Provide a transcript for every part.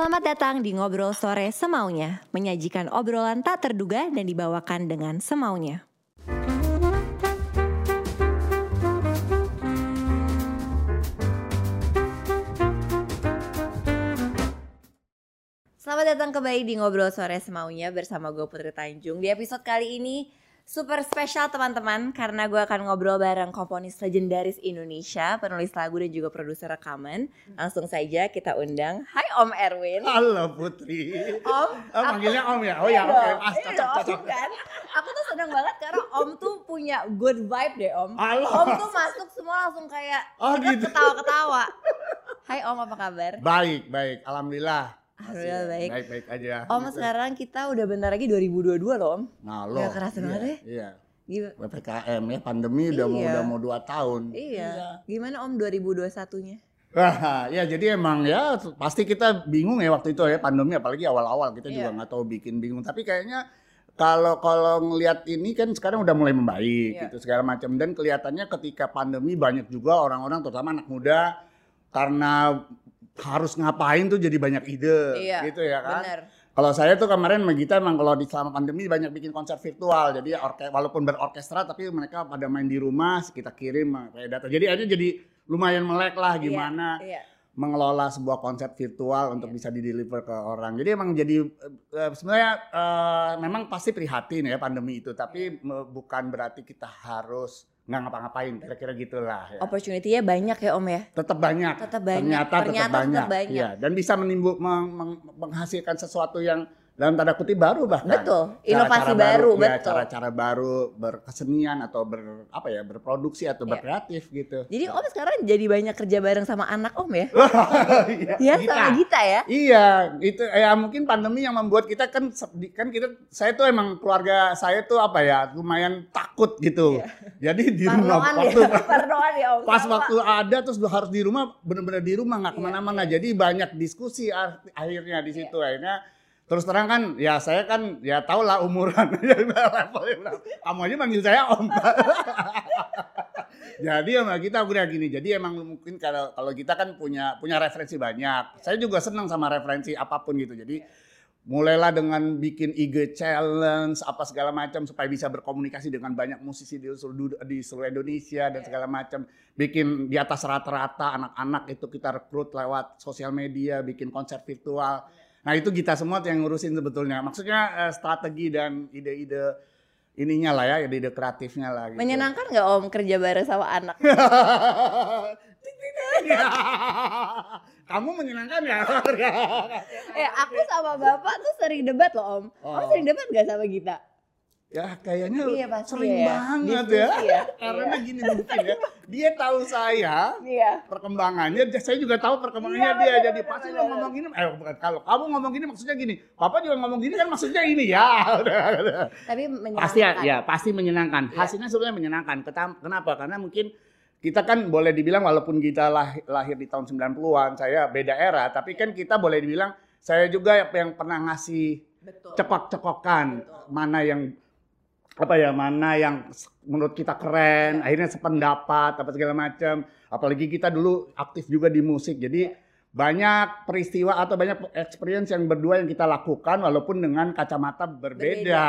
Selamat datang di Ngobrol Sore Semaunya, menyajikan obrolan tak terduga dan dibawakan dengan semaunya. Selamat datang kembali di Ngobrol Sore Semaunya bersama gue Putri Tanjung. Di episode kali ini super spesial teman-teman karena gue akan ngobrol bareng komponis legendaris Indonesia, penulis lagu dan juga produser rekaman. Langsung saja kita undang. Hai Om Erwin. Halo Putri. Om, Oh, manggilnya Om ya? Oh Iya ya, oke. dong, Ah, iya cocok, dong, cocok. kan? Aku tuh seneng banget karena Om tuh punya good vibe deh Om. Halo. Om tuh masuk semua langsung kayak Oh, gitu. ketawa-ketawa. Hai Om, apa kabar? Baik, baik. Alhamdulillah. Alhamdulillah baik. Baik, baik aja. Om Gitu. sekarang kita udah bentar lagi 2022 loh Om. Nah, lo. Nggak kerasa iya, banget ya? Iya. Gim- PPKM ya, pandemi udah mau Iya. udah mau dua tahun. Iya. Gimana Om 2021-nya? Wah, ya jadi emang ya pasti kita bingung ya waktu itu ya pandemi apalagi awal-awal kita juga Iya. nggak tahu bikin bingung. Tapi kayaknya kalau kalau ngelihat ini kan sekarang udah mulai membaik Iya. gitu segala macam dan kelihatannya ketika pandemi banyak juga orang-orang terutama anak muda karena harus ngapain tuh jadi banyak ide Iya, gitu ya kan. Bener. Kalau saya tuh kemarin sama Gita emang kalau di selama pandemi banyak bikin konser virtual. Jadi orke, walaupun berorkestra tapi mereka pada main di rumah, kita kirim kayak data. Jadi aja jadi lumayan melek lah gimana Iya. mengelola sebuah konsep virtual untuk bisa di-deliver ke orang. Jadi emang jadi eh, sebenarnya eh, memang pasti prihatin ya pandemi itu, tapi me- bukan berarti kita harus nggak ngapa-ngapain. Kira-kira gitulah ya. Opportunity-nya banyak ya Om ya? Tetap banyak. Tetap banyak. Ternyata, tetap Ternyata tetap banyak. banyak. Iya, dan bisa menimbul meng- meng- menghasilkan sesuatu yang dalam tanda kutip baru bahkan. Betul. Inovasi Cara-cara baru, ya, betul. cara-cara baru berkesenian atau ber apa ya berproduksi atau Iya. berkreatif gitu. Jadi Om sekarang jadi banyak kerja bareng sama anak Om ya? Iya, Iya Gita. sama Gita ya? Iya, itu ya mungkin pandemi yang membuat kita kan kan kita saya tuh emang keluarga saya tuh apa ya lumayan takut gitu. Jadi di rumah Parnoan waktu ya? Parnoan ya Om? pas Sama. waktu ada terus harus di rumah bener-bener di rumah nggak Iya, ke mana-mana. Jadi banyak diskusi akhirnya di situ akhirnya terus terang kan ya saya kan ya tau lah umuran. Kamu aja manggil saya om. jadi sama kita udah gini. Jadi emang mungkin kalau kalau kita kan punya punya referensi banyak. Saya juga senang sama referensi apa pun gitu. Jadi mulailah dengan bikin IG challenge apa segala macam supaya bisa berkomunikasi dengan banyak musisi di seluruh di seluruh Indonesia dan segala macam bikin di atas rata-rata anak-anak itu kita rekrut lewat sosial media bikin konser virtual nah itu kita semua yang ngurusin sebetulnya maksudnya eh, strategi dan ide-ide ininya lah ya ide-ide kreatifnya lah gitu. Menyenangkan nggak Om kerja bareng sama anak? kamu menyenangkan ya eh aku sama bapak tuh sering debat loh Om. Om Oh. sering debat nggak sama Gita? Ya kayaknya Iya, pasti sering ya. banget Diskusi ya. ya. Karena gini mungkin ya. Dia tahu saya Iya. perkembangannya, saya juga tahu perkembangannya Iya, dia. benar, Jadi benar, pasti lo benar. ngomong gini, eh bukan kalau kamu ngomong gini maksudnya gini. Papa juga ngomong gini kan maksudnya ini ya. Tapi menyenangkan. pasti ya, ya pasti menyenangkan. Iya. Hasilnya sebenarnya menyenangkan. Kenapa? Karena mungkin kita kan boleh dibilang walaupun kita lahir, lahir di tahun 90-an, saya beda era, tapi kan kita boleh dibilang saya juga yang pernah ngasih cekok-cekokan mana yang apa ya mana yang menurut kita keren akhirnya sependapat apa segala macam apalagi kita dulu aktif juga di musik. Jadi banyak peristiwa atau banyak experience yang berdua yang kita lakukan walaupun dengan kacamata berbeda, Berbeda.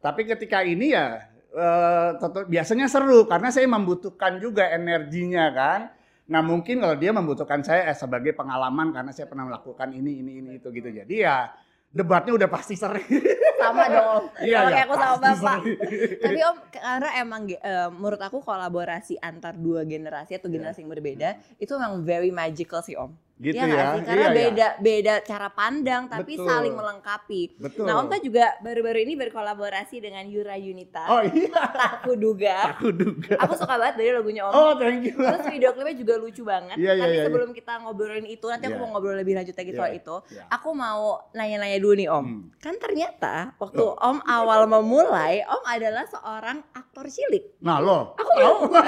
tapi ketika ini ya eh, biasanya seru karena saya membutuhkan juga energinya kan. Nah mungkin kalau dia membutuhkan saya eh, sebagai pengalaman karena saya pernah melakukan ini ini ini itu gitu. Jadi ya debatnya udah pasti sering Sama dong. Iya, sama iya, kayak aku sama bapak. Tapi Om karena emang eh, menurut aku kolaborasi antar dua generasi atau generasi yang berbeda itu emang very magical sih Om. Gitu Iya ya. nggak sih? Karena Iya, iya. beda beda cara pandang tapi Betul. saling melengkapi. Betul. Nah, Om kan juga baru-baru ini berkolaborasi dengan Yura Yunita. Oh iya, Tak kuduga. aku duga. Aku suka banget dari lagunya Om. Oh, thank you. Terus video klipnya juga lucu banget. Iya, iya, Tapi iya, sebelum kita ngobrolin itu, nanti aku Iya. mau ngobrol lebih lanjut lagi soal Iya, itu. iya. Aku mau nanya-nanya dulu nih Om. Hmm. Kan ternyata waktu Loh. Om awal memulai, Om adalah seorang aktor cilik. Nah, lo. Aku tahu.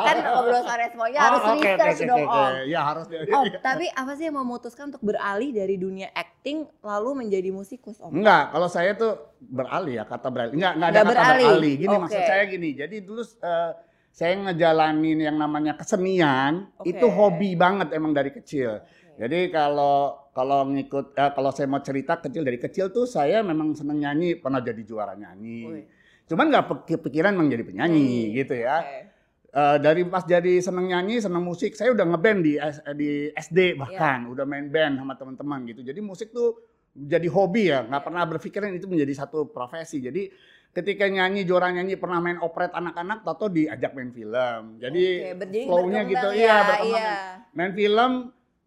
kan ngobrol sore semuanya harus Oh, oke, oke, research oke, dong oke. Om. Ya, harus Om, tapi apa sih yang memutuskan untuk beralih dari dunia acting lalu menjadi musikus Om? Enggak, kalau saya tuh beralih ya kata beralih. Enggak, enggak ada Nggak kata beralih. beralih. Gini Oke. maksud saya gini. Jadi dulu eh, saya ngejalanin yang namanya kesenian Oke. itu hobi banget emang dari kecil. Jadi kalau kalau ngikut eh, kalau saya mau cerita kecil dari kecil tuh saya memang seneng nyanyi, pernah jadi juara nyanyi. Wih. Cuman nggak kepikiran memang jadi penyanyi gitu ya. Oke. Eh, dari pas jadi seneng nyanyi, seneng musik, saya udah ngeband di di SD bahkan, udah main band sama teman-teman gitu. Jadi musik tuh jadi hobi ya, nggak pernah berpikiran itu menjadi satu profesi. Jadi ketika nyanyi juara nyanyi pernah main operet anak-anak, tato diajak main film. Jadi jadi flow-nya gitu, ya, iya berkembang. iya. Main film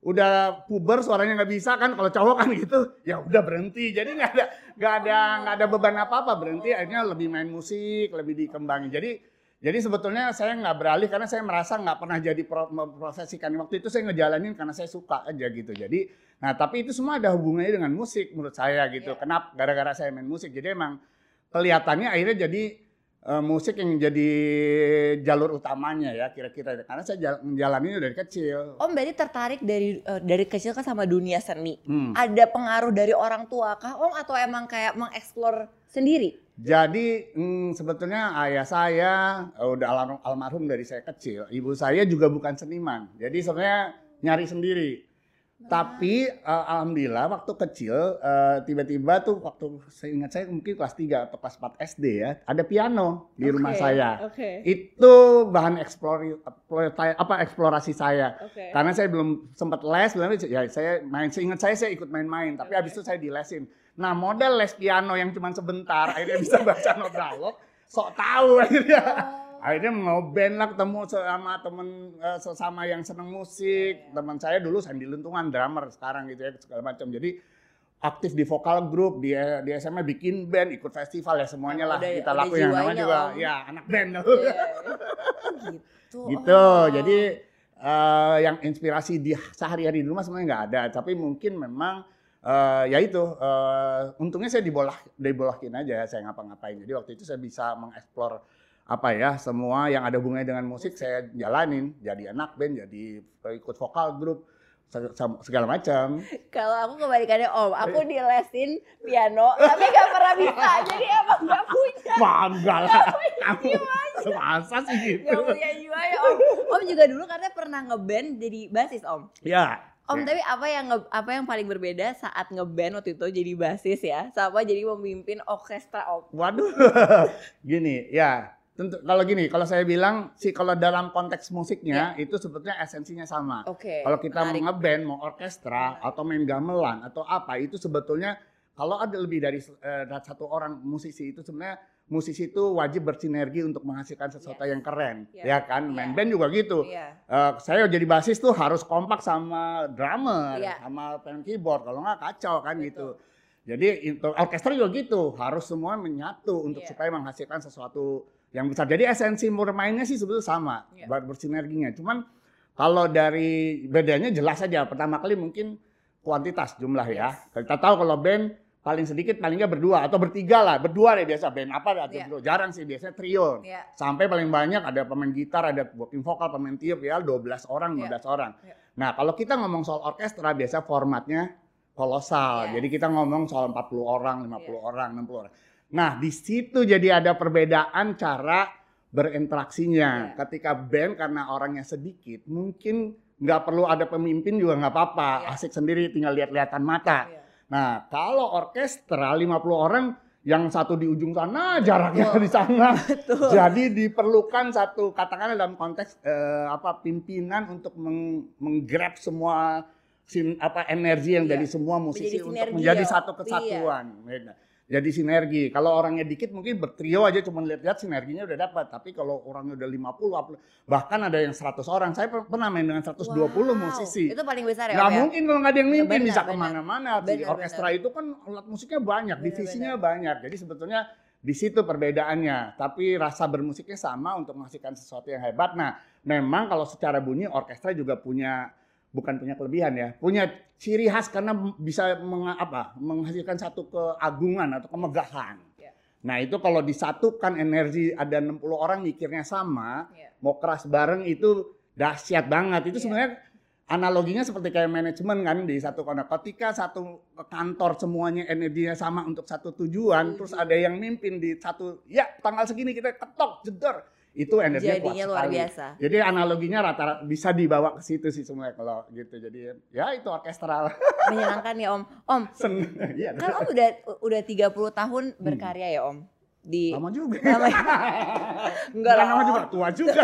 udah puber suaranya nggak bisa kan kalau cowok kan gitu. Ya udah berhenti. Jadi nggak ada nggak ada nggak ada beban apa apa berhenti akhirnya lebih main musik lebih dikembangin. Jadi jadi sebetulnya saya nggak beralih karena saya merasa nggak pernah jadi pro, memprofesikan. Waktu itu saya ngejalanin karena saya suka aja gitu. Jadi nah tapi itu semua ada hubungannya dengan musik menurut saya gitu. Iya. kenapa? Gara-gara saya main musik. Jadi emang kelihatannya akhirnya jadi eh, musik yang jadi jalur utamanya ya kira-kira karena saya jal- menjalaninya dari kecil Om berarti tertarik dari eh, dari kecil kan sama dunia seni. Hmm. Ada pengaruh dari orang tua kah Om atau emang kayak mengeksplor sendiri? Jadi hmm, sebetulnya ayah saya eh, udah almarhum dari saya kecil. Ibu saya juga bukan seniman. Jadi sebenarnya nyari sendiri. Tapi eh, alhamdulillah waktu kecil eh, tiba-tiba tuh waktu saya ingat saya mungkin kelas 3 atau kelas 4 SD ya, ada piano di rumah Oke, saya. Oke. Itu bahan eksplor- apa eksplorasi saya. Oke. Karena saya belum sempat les, belum ya saya main. Seingat saya saya ikut main-main, tapi habis itu saya dilesin. Nah model les piano yang cuma sebentar, akhirnya bisa baca not dialog, sok tahu akhirnya. Akhirnya mau band lah ketemu sama temen eh, sesama yang seneng musik. Teman saya dulu Sandi Luntungan, drummer sekarang gitu ya segala macam. Jadi aktif di vokal grup, di di SMA bikin band, ikut festival ya semuanya lah Udah- kita lakuin yang namanya juga Om. ya anak band. Iya, iya. gitu. gitu. Oh. Jadi eh, yang inspirasi di sehari-hari di rumah sebenarnya nggak ada, tapi mungkin memang eh, ya itu eh, untungnya saya dibolah dibolahin aja saya ngapa-ngapain. Jadi waktu itu saya bisa mengeksplor apa ya semua yang ada hubungannya dengan musik saya jalanin jadi anak band jadi ikut vokal grup se- se- segala macam Kalau aku kebalikannya Om, aku dilesin piano tapi gak pernah bisa. jadi emang gak punya. bangga lah kamu masa sih gitu Gak punya jiwanya Om. Om juga dulu katanya pernah ngeband jadi basis Om. ya Om tapi apa yang apa yang paling berbeda saat ngeband waktu itu jadi basis ya, sama jadi memimpin orkestra Om? Waduh, gini ya. Tentu kalau gini, kalau saya bilang sih kalau dalam konteks musiknya itu sebetulnya esensinya sama. Oke. Kalau kita menarik. mau ngeband, mau orkestra atau main gamelan atau apa itu sebetulnya kalau ada lebih dari eh, satu orang musisi itu sebenarnya musisi itu wajib bersinergi untuk menghasilkan sesuatu Yes. yang keren, Yes. ya kan? Main Iya. band juga gitu. Iya. Eh, saya jadi basis tuh harus kompak sama drummer, Iya. sama pen keyboard. Kalau nggak kacau kan Betul. gitu. Jadi orkestra juga gitu, harus semua menyatu untuk Iya. supaya menghasilkan sesuatu yang besar. Jadi esensi bermainnya sih sebetulnya sama, Iya. buat bersinerginya. Cuman kalau dari bedanya jelas saja. Pertama kali mungkin kuantitas jumlah ya. Kita tahu kalau band paling sedikit paling nggak berdua atau bertiga lah, berdua deh biasa band apa ada Iya. berdua. Jarang sih biasanya trio. Iya. Sampai paling banyak ada pemain gitar, ada backing vokal, pemain tiup ya 12 orang, Iya. 15 orang. Iya. Nah, kalau kita ngomong soal orkestra biasa formatnya kolosal. Yes. Jadi kita ngomong soal 40 orang, 50 Iya. orang, 60 orang. Nah, di situ jadi ada perbedaan cara berinteraksinya. Iya. Ketika band karena orangnya sedikit, mungkin nggak perlu ada pemimpin juga nggak apa-apa. Iya. Asik sendiri tinggal lihat-lihatan mata. Iya. Nah, kalau orkestra 50 orang yang satu di ujung sana, jaraknya Betul. di sana. Betul. Jadi diperlukan satu katakanlah dalam konteks eh, apa pimpinan untuk meng, menggrab semua sin, apa energi yang Iya. dari semua musisi Menjadi untuk menjadi ya. satu Iya. kesatuan. Beda. Jadi sinergi. Kalau orangnya dikit mungkin bertrio aja cuma lihat-lihat sinerginya udah dapat. Tapi kalau orangnya udah 50 apa- bahkan ada yang 100 orang. Saya per- pernah main dengan 120 Wow. musisi. Itu paling besar ya Nggak Om ya? mungkin kalau nggak ada yang mimpin Benar, bisa ke mana-mana. Di orkestra itu kan alat musiknya banyak, Benar, divisinya banyak. Jadi sebetulnya di situ perbedaannya. Tapi rasa bermusiknya sama untuk menghasilkan sesuatu yang hebat. Nah, memang kalau secara bunyi orkestra juga punya bukan punya kelebihan ya, punya ciri khas karena bisa meng, apa, menghasilkan satu keagungan atau kemegahan. Ya. Nah itu kalau disatukan energi ada 60 orang mikirnya sama, Iya. mau keras bareng itu dahsyat banget. Itu Iya. sebenarnya analoginya seperti kayak manajemen kan di satu kantor. Ketika satu kantor semuanya energinya sama untuk satu tujuan, Setuju. terus ada yang mimpin di satu, ya tanggal segini kita ketok jedor. Itu energinya kuat Jadinya luar sekali. biasa. Jadi analoginya rata-rata bisa dibawa ke situ sih semua kalau gitu. Jadi ya itu orkestral. Menyenangkan ya Om. Om, Sen iya. kan Om udah udah 30 tahun berkarya ya Om. Di Lama juga. Lama ya? Enggak lah, lama juga, tua juga.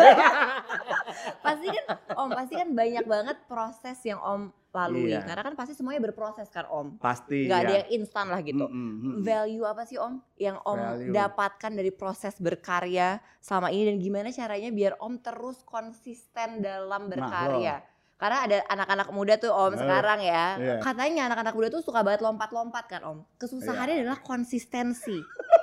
pasti kan Om pasti kan banyak banget proses yang Om lalui. Iya. Karena kan pasti semuanya berproses kan Om. Pasti. Nggak ada ya. yang instan lah gitu. Mm, mm, mm. Value apa sih Om yang Om Value. dapatkan dari proses berkarya selama ini dan gimana caranya biar Om terus konsisten dalam berkarya? Karena ada anak-anak muda tuh Om Nah, sekarang ya. iya. Katanya anak-anak muda tuh suka banget lompat-lompat kan Om. Kesusahannya Iya. adalah konsistensi.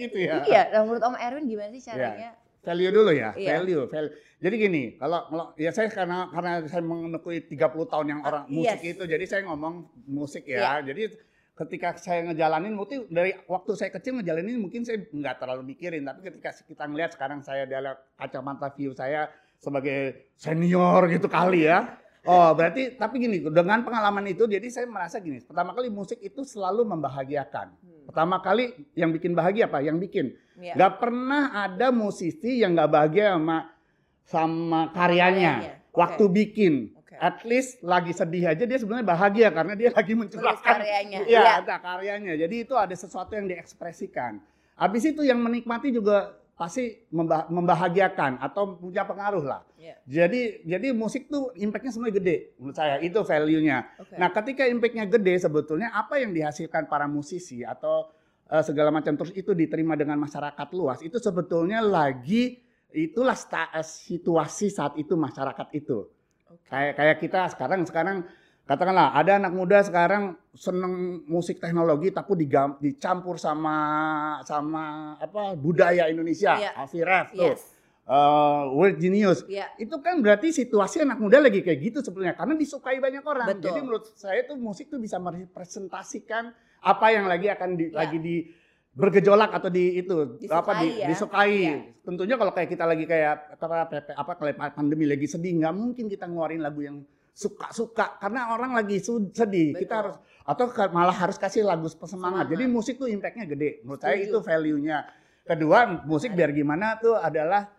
gitu ya. Iya, nah menurut Om Erwin gimana sih caranya? Value dulu ya, Iya. value, value. Jadi gini, kalau kalau ya saya karena karena saya menekuni 30 tahun yang orang Ah, musik yes. itu, jadi saya ngomong musik Iya. ya. Jadi ketika saya ngejalanin mungkin dari waktu saya kecil ngejalanin mungkin saya nggak terlalu mikirin, tapi ketika kita ngelihat sekarang saya dalam kacamata view saya sebagai senior gitu kali ya. Oh berarti tapi gini dengan pengalaman itu jadi saya merasa gini pertama kali musik itu selalu membahagiakan Hmm. Pertama kali yang bikin bahagia apa yang bikin Iya. Gak pernah ada musisi yang gak bahagia sama sama karyanya. Karyanya, Waktu bikin, Oke. at least lagi sedih aja dia sebenarnya bahagia karena dia lagi mencurahkan karyanya. Iya, ada karyanya. Jadi itu ada sesuatu yang diekspresikan. Habis itu yang menikmati juga pasti memba- membahagiakan atau punya pengaruh lah. Iya. Jadi jadi musik tuh impactnya semuanya gede menurut saya itu value-nya. Oke. Nah, ketika impactnya gede sebetulnya apa yang dihasilkan para musisi atau eh, segala macam terus itu diterima dengan masyarakat luas itu sebetulnya lagi itulah eh, situasi saat itu masyarakat itu. Oke. Kayak kayak kita sekarang sekarang katakanlah ada anak muda sekarang seneng musik teknologi tapi digam- dicampur sama sama apa budaya Indonesia, Iya. Aviref tuh, Yes. eh, World Genius Iya. itu kan berarti situasi anak muda lagi kayak gitu sebetulnya karena disukai banyak orang. Betul. Jadi menurut saya tuh musik tuh bisa merepresentasikan apa yang lagi akan di, Ya. lagi di bergejolak atau di itu Disukai apa di, ya. disukai. Ya. Tentunya kalau kayak kita lagi kayak apa apa, apa kalau pandemi lagi sedih nggak mungkin kita ngeluarin lagu yang suka-suka karena orang lagi sedih. Kita Betul. harus atau malah harus kasih lagu Semangat. semangat. Jadi musik tuh impactnya gede. Menurut saya Setuju. itu value-nya. Kedua, musik biar gimana tuh adalah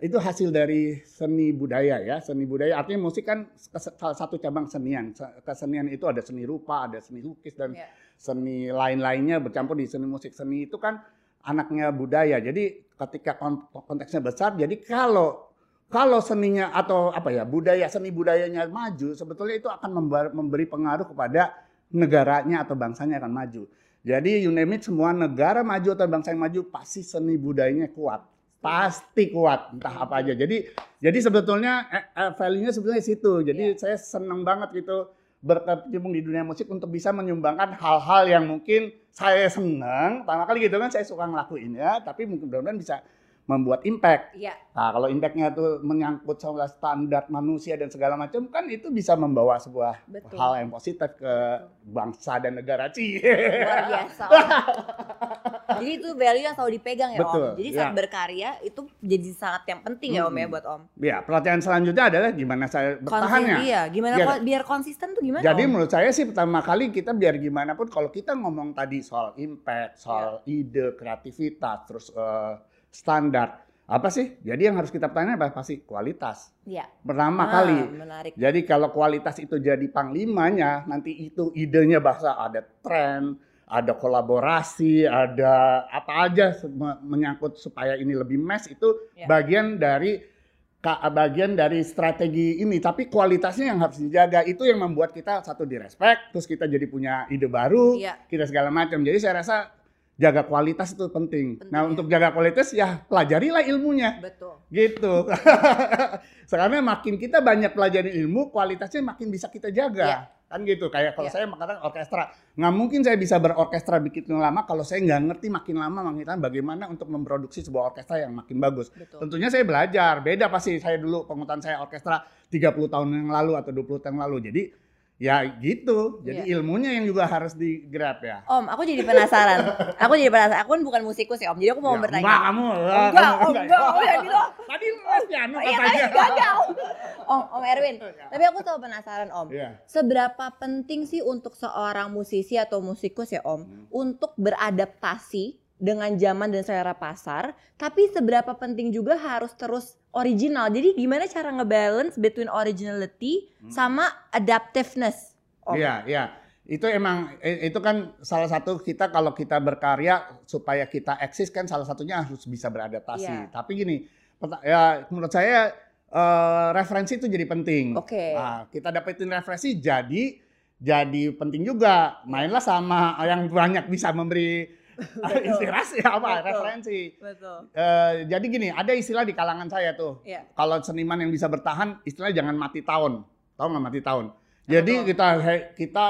itu hasil dari seni budaya ya seni budaya artinya musik kan salah satu cabang senian Se- kesenian itu ada seni rupa ada seni lukis dan Iya. seni lain-lainnya bercampur di seni musik seni itu kan anaknya budaya jadi ketika kon- konteksnya besar jadi kalau kalau seninya atau apa ya budaya seni budayanya maju sebetulnya itu akan memberi pengaruh kepada negaranya atau bangsanya akan maju. Jadi you name it semua negara maju atau bangsa yang maju pasti seni budayanya kuat. Pasti kuat entah apa aja. Jadi jadi sebetulnya eh, eh, value-nya sebetulnya situ. Jadi saya seneng banget gitu berkecimpung di dunia musik untuk bisa menyumbangkan hal-hal yang mungkin saya seneng. Pertama kali gitu kan saya suka ngelakuin ya. Tapi mungkin mudah-mudahan bisa membuat impact Iya. nah kalau impactnya tuh menyangkut soal standar manusia dan segala macam kan itu bisa membawa sebuah Betul. hal yang positif ke bangsa dan negara sih Luar biasa. Jadi itu value yang selalu dipegang ya Betul, Om. Jadi saat ya. berkarya itu jadi sangat yang penting ya Om ya buat Om. ya pelatihan selanjutnya adalah gimana saya bertahannya iya. Gimana Iya. ko- biar konsisten tuh gimana Jadi Om? menurut saya sih pertama kali kita biar gimana pun kalau kita ngomong tadi soal impact, soal Iya. ide, kreativitas, terus eh, standar, apa sih? Jadi yang harus kita pertanyakan apa? Pasti kualitas. Iya. Pertama Ah, kali. Menarik. Jadi kalau kualitas itu jadi panglimanya, nanti itu idenya bahasa ada tren, ada kolaborasi, ada apa aja menyangkut supaya ini lebih mass itu Ya. bagian dari bagian dari strategi ini. Tapi kualitasnya yang harus dijaga itu yang membuat kita satu direspek, terus kita jadi punya ide baru, Iya. kita segala macam. Jadi saya rasa jaga kualitas itu penting. Penting, nah ya. untuk jaga kualitas ya pelajarilah ilmunya Betul. gitu. Sekarang makin kita banyak pelajari ilmu, kualitasnya makin bisa kita jaga. Iya. Kan gitu. Kayak kalau Iya. saya mengatakan orkestra, nggak mungkin saya bisa berorkestra bikin lama kalau saya nggak ngerti makin lama makin lama bagaimana untuk memproduksi sebuah orkestra yang makin bagus. Betul. Tentunya saya belajar. Beda pasti saya dulu pengutan saya orkestra 30 tahun yang lalu atau 20 tahun yang lalu. Jadi ya gitu. Jadi Iya. ilmunya yang juga harus digrab ya. Om, aku jadi penasaran. aku jadi penasaran. Aku kan bukan musikus ya Om. Jadi aku mau Ya, bertanya. Enggak kamu. Enggak, kamu- oh, enggak, oh, ya gitu. Tadi les piano Iya, katanya. tadi gagal. Om, Om Erwin. Tapi aku tahu penasaran Om. Iya. Seberapa penting sih untuk seorang musisi atau musikus ya Om Hmm. untuk beradaptasi dengan zaman dan selera pasar, tapi seberapa penting juga harus terus original. Jadi gimana cara ngebalance between originality Hmm. sama adaptiveness? Iya, iya. Itu emang itu kan salah satu kita kalau kita berkarya supaya kita eksis kan salah satunya harus bisa beradaptasi. Iya. Tapi gini, ya menurut saya eh, referensi itu jadi penting. Oke. Nah, kita dapetin referensi jadi jadi penting juga. Mainlah sama yang banyak bisa memberi. inspirasi apa Betul. referensi. Betul. Eh, jadi gini, ada istilah di kalangan saya tuh. Iya. Kalau seniman yang bisa bertahan, istilahnya jangan mati tahun. Tahu nggak mati tahun? Jadi Betul. kita kita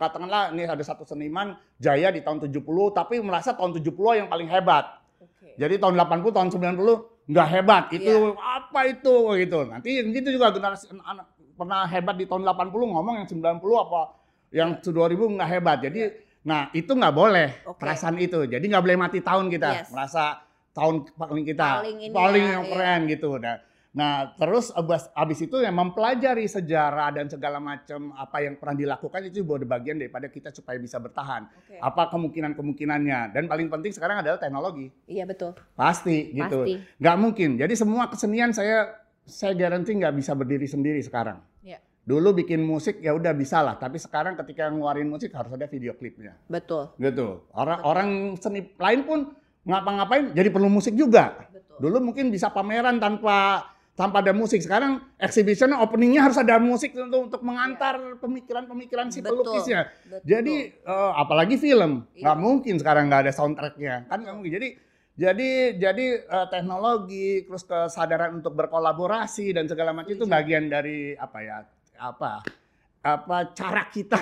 katakanlah ini ada satu seniman jaya di tahun 70 tapi merasa tahun 70 yang paling hebat. Oke. Jadi tahun 80 tahun 90 nggak hebat. Itu Iya. apa itu gitu. Nanti gitu juga generasi anak pernah hebat di tahun 80 ngomong yang 90 apa yang 2000 nggak hebat. Jadi nah itu nggak boleh Iya. Oke. perasaan itu. Jadi nggak boleh mati tahun kita Yes. merasa tahun paling kita Paling ini paling ya, yang iya. keren gitu. Nah, nah terus abis, abis itu ya mempelajari sejarah dan segala macam apa yang pernah dilakukan itu juga bagian daripada kita supaya bisa bertahan. Oke. Apa kemungkinan-kemungkinannya dan paling penting sekarang adalah teknologi. Iya betul. Pasti gitu. Pasti. Nggak mungkin. Jadi semua kesenian saya saya garansi nggak bisa berdiri sendiri sekarang. Iya. Dulu bikin musik ya udah bisa lah, tapi sekarang ketika ngeluarin musik harus ada video klipnya. Betul. Gitu. Orang orang seni lain pun ngapa-ngapain jadi perlu musik juga. Betul. Dulu mungkin bisa pameran tanpa tanpa ada musik. Sekarang exhibition openingnya harus ada musik untuk untuk mengantar pemikiran-pemikiran si Betul. pelukisnya. Betul. Jadi eh, apalagi film Iya. nggak mungkin sekarang nggak ada soundtracknya kan nggak mungkin. Jadi jadi jadi eh, teknologi terus kesadaran untuk berkolaborasi dan segala macam itu Setuju. bagian dari apa ya apa apa cara kita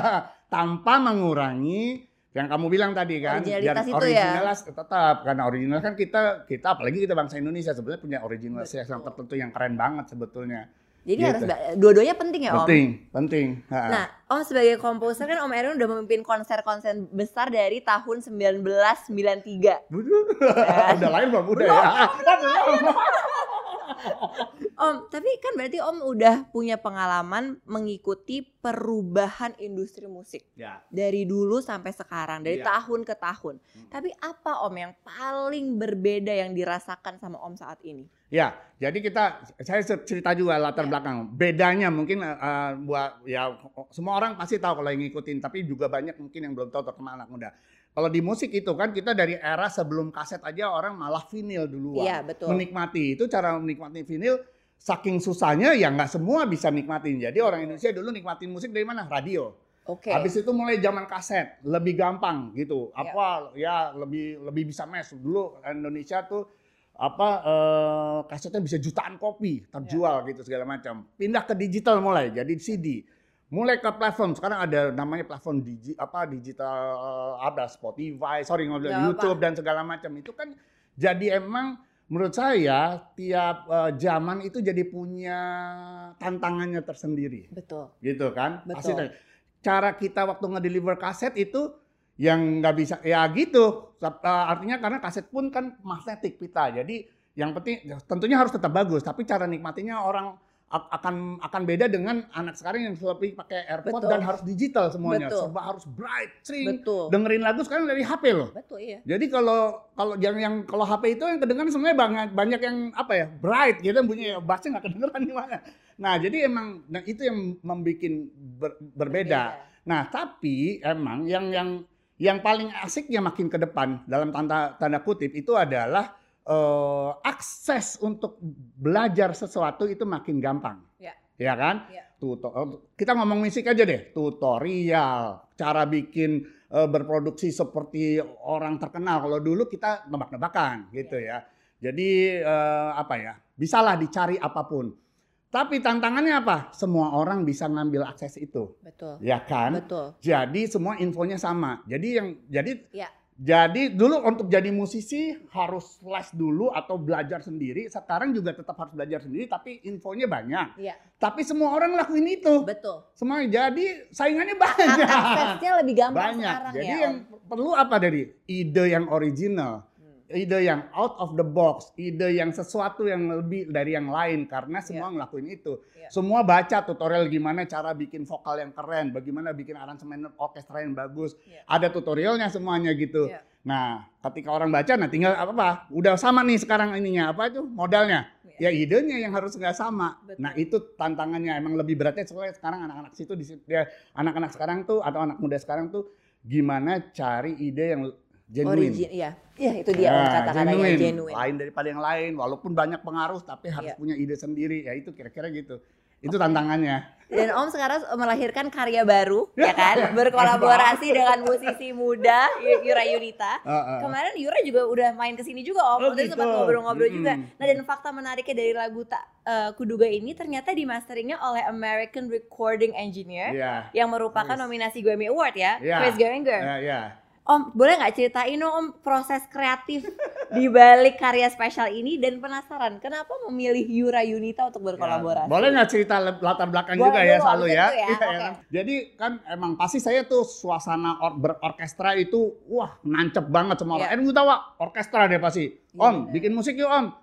tanpa mengurangi yang kamu bilang tadi kan Originalitas itu ya. originalitas tetap karena original kan kita kita apalagi kita bangsa Indonesia sebenarnya punya originalitas yang Betul. tertentu yang keren banget sebetulnya Jadi Gitu. harus dua-duanya penting ya Om. penting penting. Nah, Om sebagai komposer kan Om Erwin udah memimpin konser-konser besar dari tahun 1993. udah lahir belum udah ya Om, tapi kan berarti Om udah punya pengalaman mengikuti perubahan industri musik ya dari dulu sampai sekarang, dari Iya. tahun ke tahun. Hmm. Tapi apa Om yang paling berbeda yang dirasakan sama Om saat ini? Ya, jadi kita saya cerita juga latar Ya. belakang. Bedanya mungkin eh, buat ya semua orang pasti tahu kalau yang ngikutin, tapi juga banyak mungkin yang belum tahu terutama anak muda. Kalau di musik itu kan kita dari era sebelum kaset aja orang malah vinil duluan. Iya, betul. Menikmati itu cara menikmati vinil saking susahnya ya nggak semua bisa nikmatin. Jadi orang Indonesia dulu nikmatin musik dari mana? Radio. Oke. Habis itu mulai zaman kaset, lebih gampang gitu. Ya. Apa ya lebih lebih bisa mes. Dulu Indonesia tuh apa eh, kasetnya bisa jutaan kopi terjual gitu segala macam. Pindah ke digital mulai jadi CD. Mulai ke platform sekarang ada namanya platform digi, apa digital eh, ada Spotify, sorry ngobrol Nggak YouTube dan segala macam. Itu kan jadi emang menurut saya tiap eh, zaman itu jadi punya tantangannya tersendiri. Betul. gitu kan? Betul. pasti cara kita waktu ngedeliver kaset itu yang nggak bisa ya gitu. Eh, artinya karena kaset pun kan magnetik pita. Jadi yang penting ya, tentunya harus tetap bagus. Tapi cara nikmatinya orang akan akan beda dengan anak sekarang yang lebih pakai AirPod Betul. dan harus digital semuanya Betul. serba harus bright sering Betul. dengerin lagu sekarang dari HP loh Betul iya. jadi kalau kalau yang yang kalau HP itu yang kedengaran sebenarnya banyak banyak yang apa ya bright gitu bunyi bassnya nggak kedengeran gimana. Nah jadi emang nah itu yang membuat ber- berbeda. Nah tapi emang yang yang yang paling asiknya makin ke depan dalam tanda tanda kutip itu adalah eh, akses untuk belajar sesuatu itu makin gampang. Ya. Ya kan? Ya. Tutor, kita ngomong musik aja deh, tutorial, cara bikin eh, berproduksi seperti orang terkenal. Kalau dulu kita nebak-nebakan gitu ya. Jadi eh, apa ya? Bisalah dicari apa pun. Tapi tantangannya apa? Semua orang bisa ngambil akses itu, Betul. ya kan? Betul. Jadi semua infonya sama. Jadi yang jadi Ya. Jadi dulu untuk jadi musisi harus les dulu atau belajar sendiri. Sekarang juga tetap harus belajar sendiri, tapi infonya banyak. Iya. Tapi semua orang lakuin itu. Betul. Semua jadi saingannya Ak- banyak. Aksesnya lebih gampang banyak. sekarang Jadi ya. yang Om. perlu apa dari ide yang original. Ide yang out of the box, ide yang sesuatu yang lebih dari yang lain karena semua ngelakuin itu. Iya. Semua baca tutorial gimana cara bikin vokal yang keren, bagaimana bikin aransemen orkestra yang bagus. Iya. Ada tutorialnya semuanya gitu. Iya. Nah, ketika orang baca, nah tinggal apa apa, udah sama nih sekarang ininya apa itu modalnya. Ya idenya yang harus nggak sama. Betul. Nah itu tantangannya emang lebih beratnya soalnya sekarang anak-anak situ di dia anak-anak sekarang tuh atau anak muda sekarang tuh gimana cari ide yang genuine. Origin, iya. Iya, itu dia Nah, kata-katanya genuine. genuine. Lain daripada yang lain, walaupun banyak pengaruh tapi harus Iya. punya ide sendiri. Ya itu kira-kira gitu. Itu tantangannya. Dan Om sekarang melahirkan karya baru, ya kan? Berkolaborasi dengan musisi muda Yura Yunita. Heeh. Kemarin Yura juga udah main ke sini juga Om. Oh, Udah sempat gitu. ngobrol-ngobrol juga. Mm-mm. Nah, dan fakta menariknya dari lagu tak eh, Kuduga ini ternyata dimasteringnya oleh American Recording Engineer Iya. yang merupakan Yes. nominasi Grammy Award ya, Iya. Chris Geringer. Ya, ya. Om, boleh nggak ceritain Om proses kreatif di balik karya spesial ini dan penasaran kenapa memilih Yura Yunita untuk berkolaborasi? Ya, boleh nggak cerita latar belakang Boleh juga ya selalu ya? ya, Iya, oke. kan? Jadi kan emang pasti saya tuh suasana or, berorkestra itu wah nancep banget sama orang. Iya. Eh gue tahu orkestra deh pasti. Iya, Om benar. bikin musik yuk om.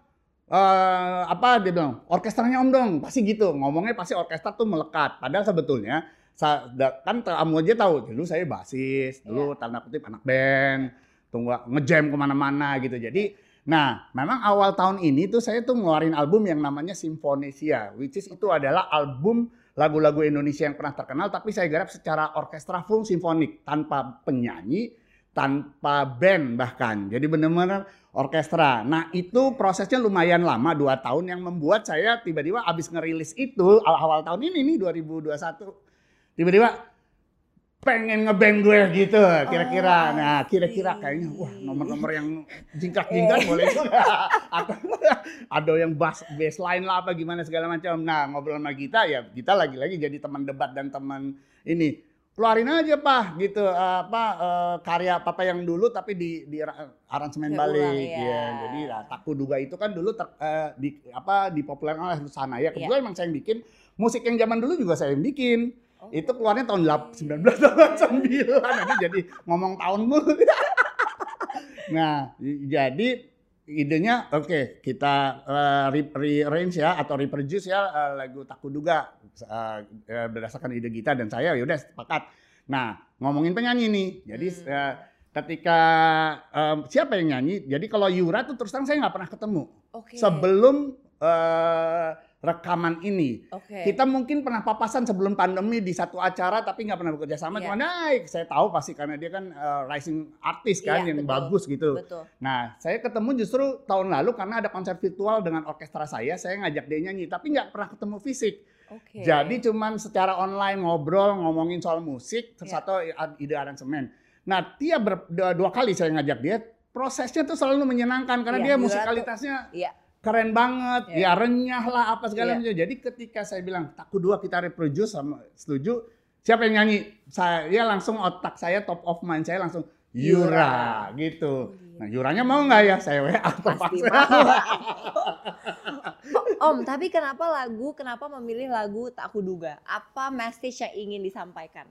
Eh apa dia bilang orkestranya om dong pasti gitu ngomongnya pasti orkestra tuh melekat padahal sebetulnya kan kamu aja tahu dulu saya basis dulu tanda kutip anak band tunggu ngejam ke mana-mana gitu. Jadi nah memang awal tahun ini tuh saya tuh ngeluarin album yang namanya Simfonesia which is itu adalah album lagu-lagu Indonesia yang pernah terkenal tapi saya garap secara orkestra full simfonik tanpa penyanyi tanpa band bahkan. Jadi benar-benar orkestra. Nah itu prosesnya lumayan lama dua tahun yang membuat saya tiba-tiba abis ngerilis itu awal, awal tahun ini nih 2021 tiba-tiba pengen ngeband gue gitu Oh, kira-kira. nah, I kira-kira kayaknya wah nomor-nomor yang jingkrak-jingkrak boleh juga. Atau ada yang bass baseline lah apa gimana segala macam. Nah, ngobrol sama Gita ya kita lagi-lagi jadi teman debat dan teman ini keluarin aja pak gitu eh, apa eh, karya papa yang dulu tapi di di ra- aransemen balik ya. ya jadi nah, duga itu kan dulu ter, eh, di apa dipopulerkan oleh Rusana ya kebetulan Iya. emang saya yang bikin musik yang zaman dulu juga saya yang bikin Oh. itu keluarnya tahun 1989 nanti jadi ngomong tahun mulu. nah, jadi idenya oke kita eh, re- rearrange ya atau reproduce ya eh, lagu Takuduga eh, eh, berdasarkan ide kita dan saya ya udah sepakat. Nah, ngomongin penyanyi nih. Jadi Hmm. eh, ketika eh, siapa yang nyanyi? Jadi kalau Yura tuh terus terang saya nggak pernah ketemu Oke. sebelum eh, rekaman ini. Oke. Kita mungkin pernah papasan sebelum pandemi di satu acara tapi nggak pernah bekerja sama. Iya. Cuma naik, saya tahu pasti karena dia kan uh, rising artist kan Iya, yang betul. bagus gitu. Betul. Nah, saya ketemu justru tahun lalu karena ada konser virtual dengan orkestra saya, saya ngajak dia nyanyi, tapi nggak pernah ketemu fisik. Oke. Jadi cuman secara online ngobrol ngomongin soal musik, terus atau ide aransemen. Nah, dia ber- dua, kali saya ngajak dia, prosesnya tuh selalu menyenangkan karena Iya, dia tuh- musikalitasnya Iya. Keren banget, Iya. ya renyah lah apa segala Iya. macam. Jadi ketika saya bilang taku dua kita reproduce sama setuju, siapa yang nyanyi? Saya langsung otak saya top of mind saya langsung Yura, gitu. Nah Yuranya mau nggak ya saya WA Pasti mau. Om, tapi kenapa lagu, kenapa memilih lagu Tak Kuduga? Apa message yang ingin disampaikan?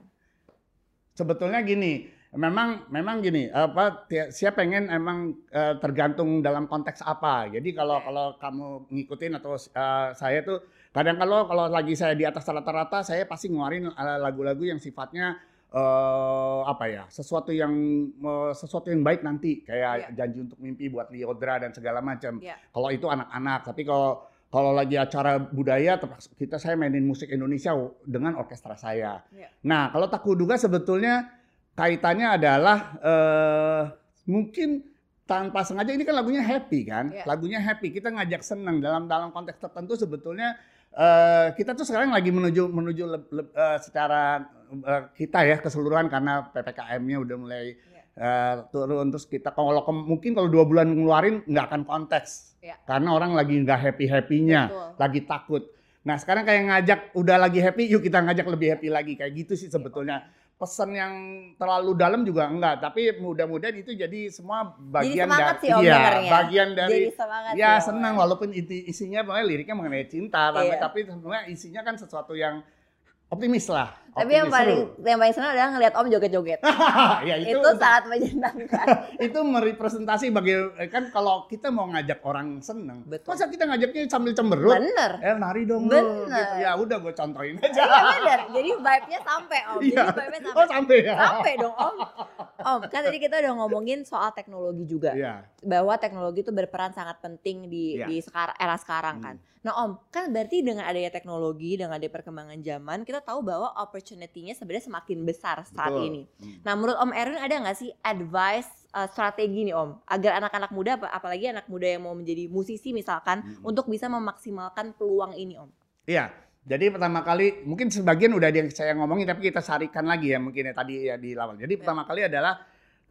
Sebetulnya gini, memang memang gini, apa saya pengen emang eh, tergantung dalam konteks apa. Jadi kalau kalau kamu ngikutin atau eh, saya tuh kadang kalau kalau lagi saya di atas rata-rata saya pasti ngeluarin eh, lagu-lagu yang sifatnya eh apa ya sesuatu yang eh, sesuatu yang baik nanti kayak janji untuk mimpi buat Liodra dan segala macam. Iya. Kalau itu anak-anak, tapi kalau kalau lagi acara budaya kita saya mainin musik Indonesia dengan orkestra saya. Iya. Nah, kalau Takuduga sebetulnya kaitannya adalah eh mungkin tanpa sengaja ini kan lagunya happy kan? Iya. Lagunya happy. Kita ngajak senang dalam dalam konteks tertentu sebetulnya eh kita tuh sekarang lagi menuju menuju leb- leb- eh, secara eh, kita ya keseluruhan karena PPKM-nya udah mulai Iya. eh, turun terus kita kalau mungkin kalau dua bulan ngeluarin nggak akan konteks Iya. karena orang lagi nggak happy happynya lagi takut nah sekarang kayak ngajak udah lagi happy yuk kita ngajak lebih happy lagi kayak gitu sih sebetulnya pesan yang terlalu dalam juga enggak tapi mudah-mudahan itu jadi semua bagian semangat dari sih Om iya, bagian dari Jadi semangat ya Om. senang walaupun inti isinya pokoknya liriknya mengenai cinta tapi- Iya. tapi sebenarnya isinya kan sesuatu yang optimis lah. Tapi yang Optimis, paling seru. yang paling senang adalah ngeliat Om joget-joget. ya itu, itu sangat menyenangkan. itu merepresentasi bagi eh, kan kalau kita mau ngajak orang seneng, Betul. masa kita ngajaknya sambil cemberut? Bener. Eh nari dong lu, Bener. gitu. Ya udah gue contohin aja. Iya bener. Jadi vibe-nya sampai Om. Jadi Iya. vibe-nya Oh sampai. sampai ya. Sampai dong Om. Om, kan tadi kita udah ngomongin soal teknologi juga. Iya. Bahwa teknologi itu berperan sangat penting di Iya. di sekar- era sekarang kan. Nah Om, kan berarti dengan adanya teknologi, dengan adanya perkembangan zaman, kita tahu bahwa opportunity-nya sebenarnya semakin besar saat Betul. ini. Hmm. Nah, menurut Om Erwin ada nggak sih advice uh, strategi nih Om agar anak-anak muda, apa- apalagi anak muda yang mau menjadi musisi misalkan, Hmm. untuk bisa memaksimalkan peluang ini Om? Iya. Jadi pertama kali mungkin sebagian udah ada yang saya ngomongin tapi kita sarikan lagi ya mungkin ya tadi ya di awal. Jadi Ya. pertama kali adalah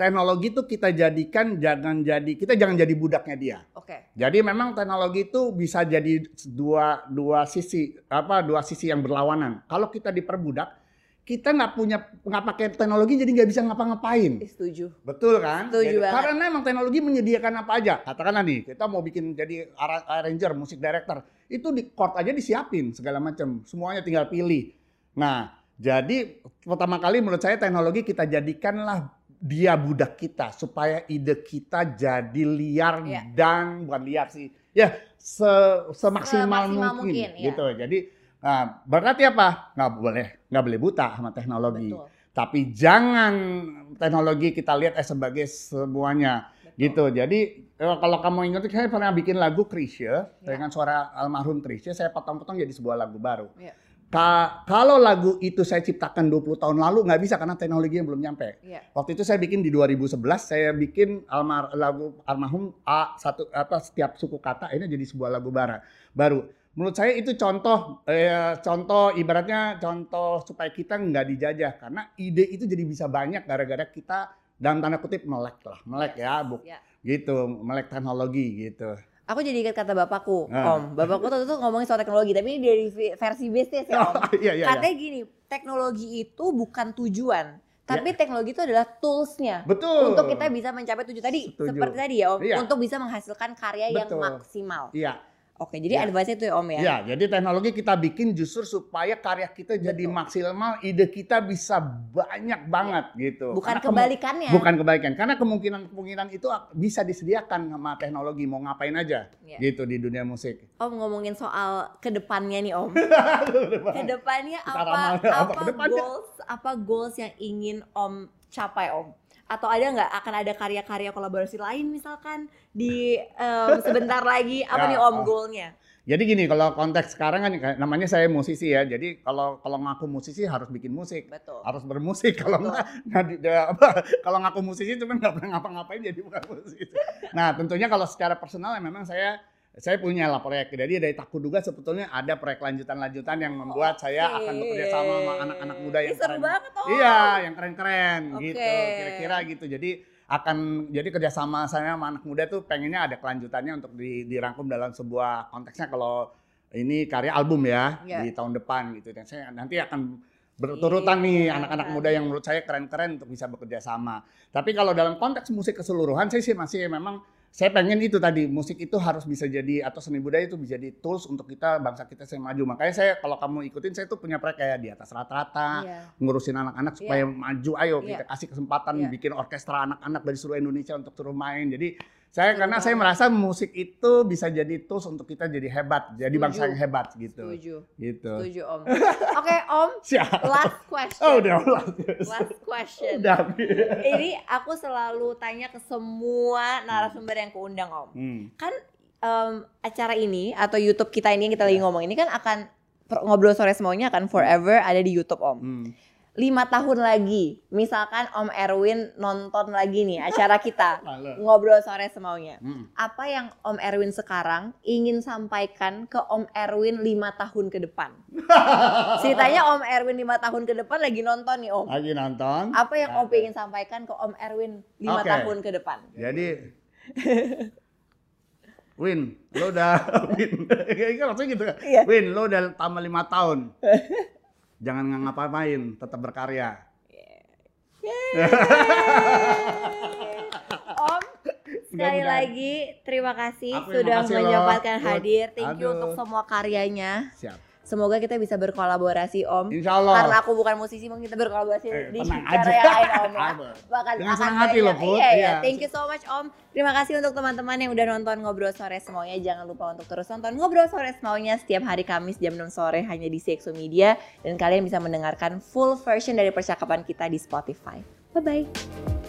teknologi itu kita jadikan jangan jadi kita jangan jadi budaknya dia. Oke. Jadi memang teknologi itu bisa jadi dua dua sisi apa dua sisi yang berlawanan. Kalau kita diperbudak, kita nggak punya nggak pakai teknologi jadi nggak bisa ngapa-ngapain. Setuju. Betul kan? Setuju Jadi, banget. Karena emang teknologi menyediakan apa aja. Katakanlah nih, kita mau bikin jadi arranger, musik director, itu di chord aja disiapin segala macam. Semuanya tinggal pilih. Nah, jadi pertama kali menurut saya teknologi kita jadikanlah dia budak kita supaya ide kita jadi liar Iya. dan bukan liar sih. Ya, se- semaksimal Semaksimal mungkin, mungkin, iya. gitu. Jadi nah, berarti apa? Nggak boleh nggak boleh buta sama teknologi. Betul. Tapi jangan teknologi kita lihat eh sebagai semuanya betul. gitu. Jadi eh, kalau kamu ingat saya pernah bikin lagu Krisya Ya. dengan suara almarhum Krisya saya potong-potong jadi sebuah lagu baru. Ya. Ka- kalau lagu itu saya ciptakan 20 tahun lalu nggak bisa karena teknologinya belum nyampe. Iya. Waktu itu saya bikin di 2011 saya bikin almar lagu almarhum A satu apa setiap suku kata ini jadi sebuah lagu bara baru. Menurut saya itu contoh eh, contoh ibaratnya contoh supaya kita nggak dijajah karena ide itu jadi bisa banyak gara-gara kita dalam tanda kutip melek lah melek ya bu Ya. gitu melek teknologi gitu. Aku jadi ingat kata bapakku, Ah. Om. Bapakku tuh tuh ngomongin soal teknologi, tapi ini dari versi bisnis ya, Om. Iya iya. iya. Katanya gini, teknologi itu bukan tujuan, tapi teknologi itu adalah toolsnya. Ya. Betul. Untuk kita bisa mencapai tujuan tadi, Setuju. seperti tadi ya Om, Iya. untuk bisa menghasilkan karya yang Betul. maksimal. Iya. Oke, jadi Iya. advice itu ya Om ya. Ya, jadi teknologi kita bikin justru supaya karya kita jadi Betul. maksimal, ide kita bisa banyak banget gitu. Bukan Karena kemu- kebalikannya. Bukan kebaikan, karena kemungkinan-kemungkinan itu bisa disediakan sama teknologi mau ngapain aja Iya. gitu di dunia musik. Om ngomongin soal ke depannya nih Om. Ke depannya apa apa apa, ke depannya? goals apa goals yang ingin Om capai Om? Atau ada nggak akan ada karya-karya kolaborasi lain misalkan di em, sebentar lagi apa Ya, nih Om oh. goalnya? Jadi gini, kalau konteks sekarang kan namanya saya musisi ya. Jadi kalau kalau ngaku musisi harus bikin musik. Betul. harus bermusik kalau nggak ya, apa, kalau ngaku musisi cuman nggak pernah ngapa-ngapain jadi bukan musisi. Nah tentunya kalau secara personal ya memang saya saya punya lah proyek jadi dari Takuduga sebetulnya ada proyek lanjutan-lanjutan yang membuat saya Oke. akan bekerja sama sama anak-anak muda yang Ih, seru keren. banget Om. Iya yang keren-keren Oke. gitu kira-kira gitu jadi akan jadi kerjasama saya sama anak muda tuh pengennya ada kelanjutannya untuk di- dirangkum dalam sebuah konteksnya kalau ini karya album ya Iya. di tahun depan gitu dan saya nanti akan berturutan nih Iya, anak-anak keren. muda yang menurut saya keren-keren untuk bisa bekerja sama. Tapi kalau dalam konteks musik keseluruhan saya sih masih memang saya pengen itu tadi musik itu harus bisa jadi atau seni budaya itu bisa jadi tools untuk kita bangsa kita saya maju. Makanya saya kalau kamu ikutin saya tuh punya proyek kayak di atas rata-rata Iya. ngurusin anak-anak supaya maju. Ayo Iya. kita kasih kesempatan Iya. bikin orkestra anak-anak dari seluruh Indonesia untuk turun main. Jadi saya Betul karena saya merasa musik itu bisa jadi tools untuk kita jadi hebat, jadi bangsa yang hebat gitu. Setuju. Gitu. Setuju Om. Oke Om, Siap. last question. Oh udah udah. Last question. Udah. Ini aku selalu tanya ke semua narasumber yang keundang Om. Hmm. kan em, acara ini atau YouTube kita ini yang kita lagi ngomong ini kan akan ngobrol sore semuanya akan forever ada di YouTube Om. Hmm. Lima tahun lagi, misalkan Om Erwin nonton lagi nih acara kita ngobrol sore semaunya. Hmm. Apa yang Om Erwin sekarang ingin sampaikan ke Om Erwin lima tahun ke depan? Ceritanya Om Erwin lima tahun ke depan lagi nonton nih Om. Lagi nonton. Apa yang Om ingin sampaikan ke Om Erwin lima Oke. tahun ke depan? Jadi Win, lo udah Win. Kayak gitu kan. Iya. Win, lo udah tambah lima tahun. Jangan ngapa-ngapain, tetap berkarya. Om, sekali Mudah-mudahan. lagi terima kasih Aku sudah menyempatkan hadir. Thank you Aduh. untuk semua karyanya. Siap. Semoga kita bisa berkolaborasi Om. Insya Allah. Karena aku bukan musisi, mungkin kita berkolaborasi Eh, di cara yang lain Om ya. Bahkan Dengan senang hati loh, Put. Iya, iya. Iya. Thank you so much Om. Terima kasih untuk teman-teman yang udah nonton Ngobrol Sore semuanya. Jangan lupa untuk terus nonton Ngobrol Sore semuanya setiap hari Kamis jam 6 sore hanya di CXO Media. Dan kalian bisa mendengarkan full version dari percakapan kita di Spotify. Bye-bye.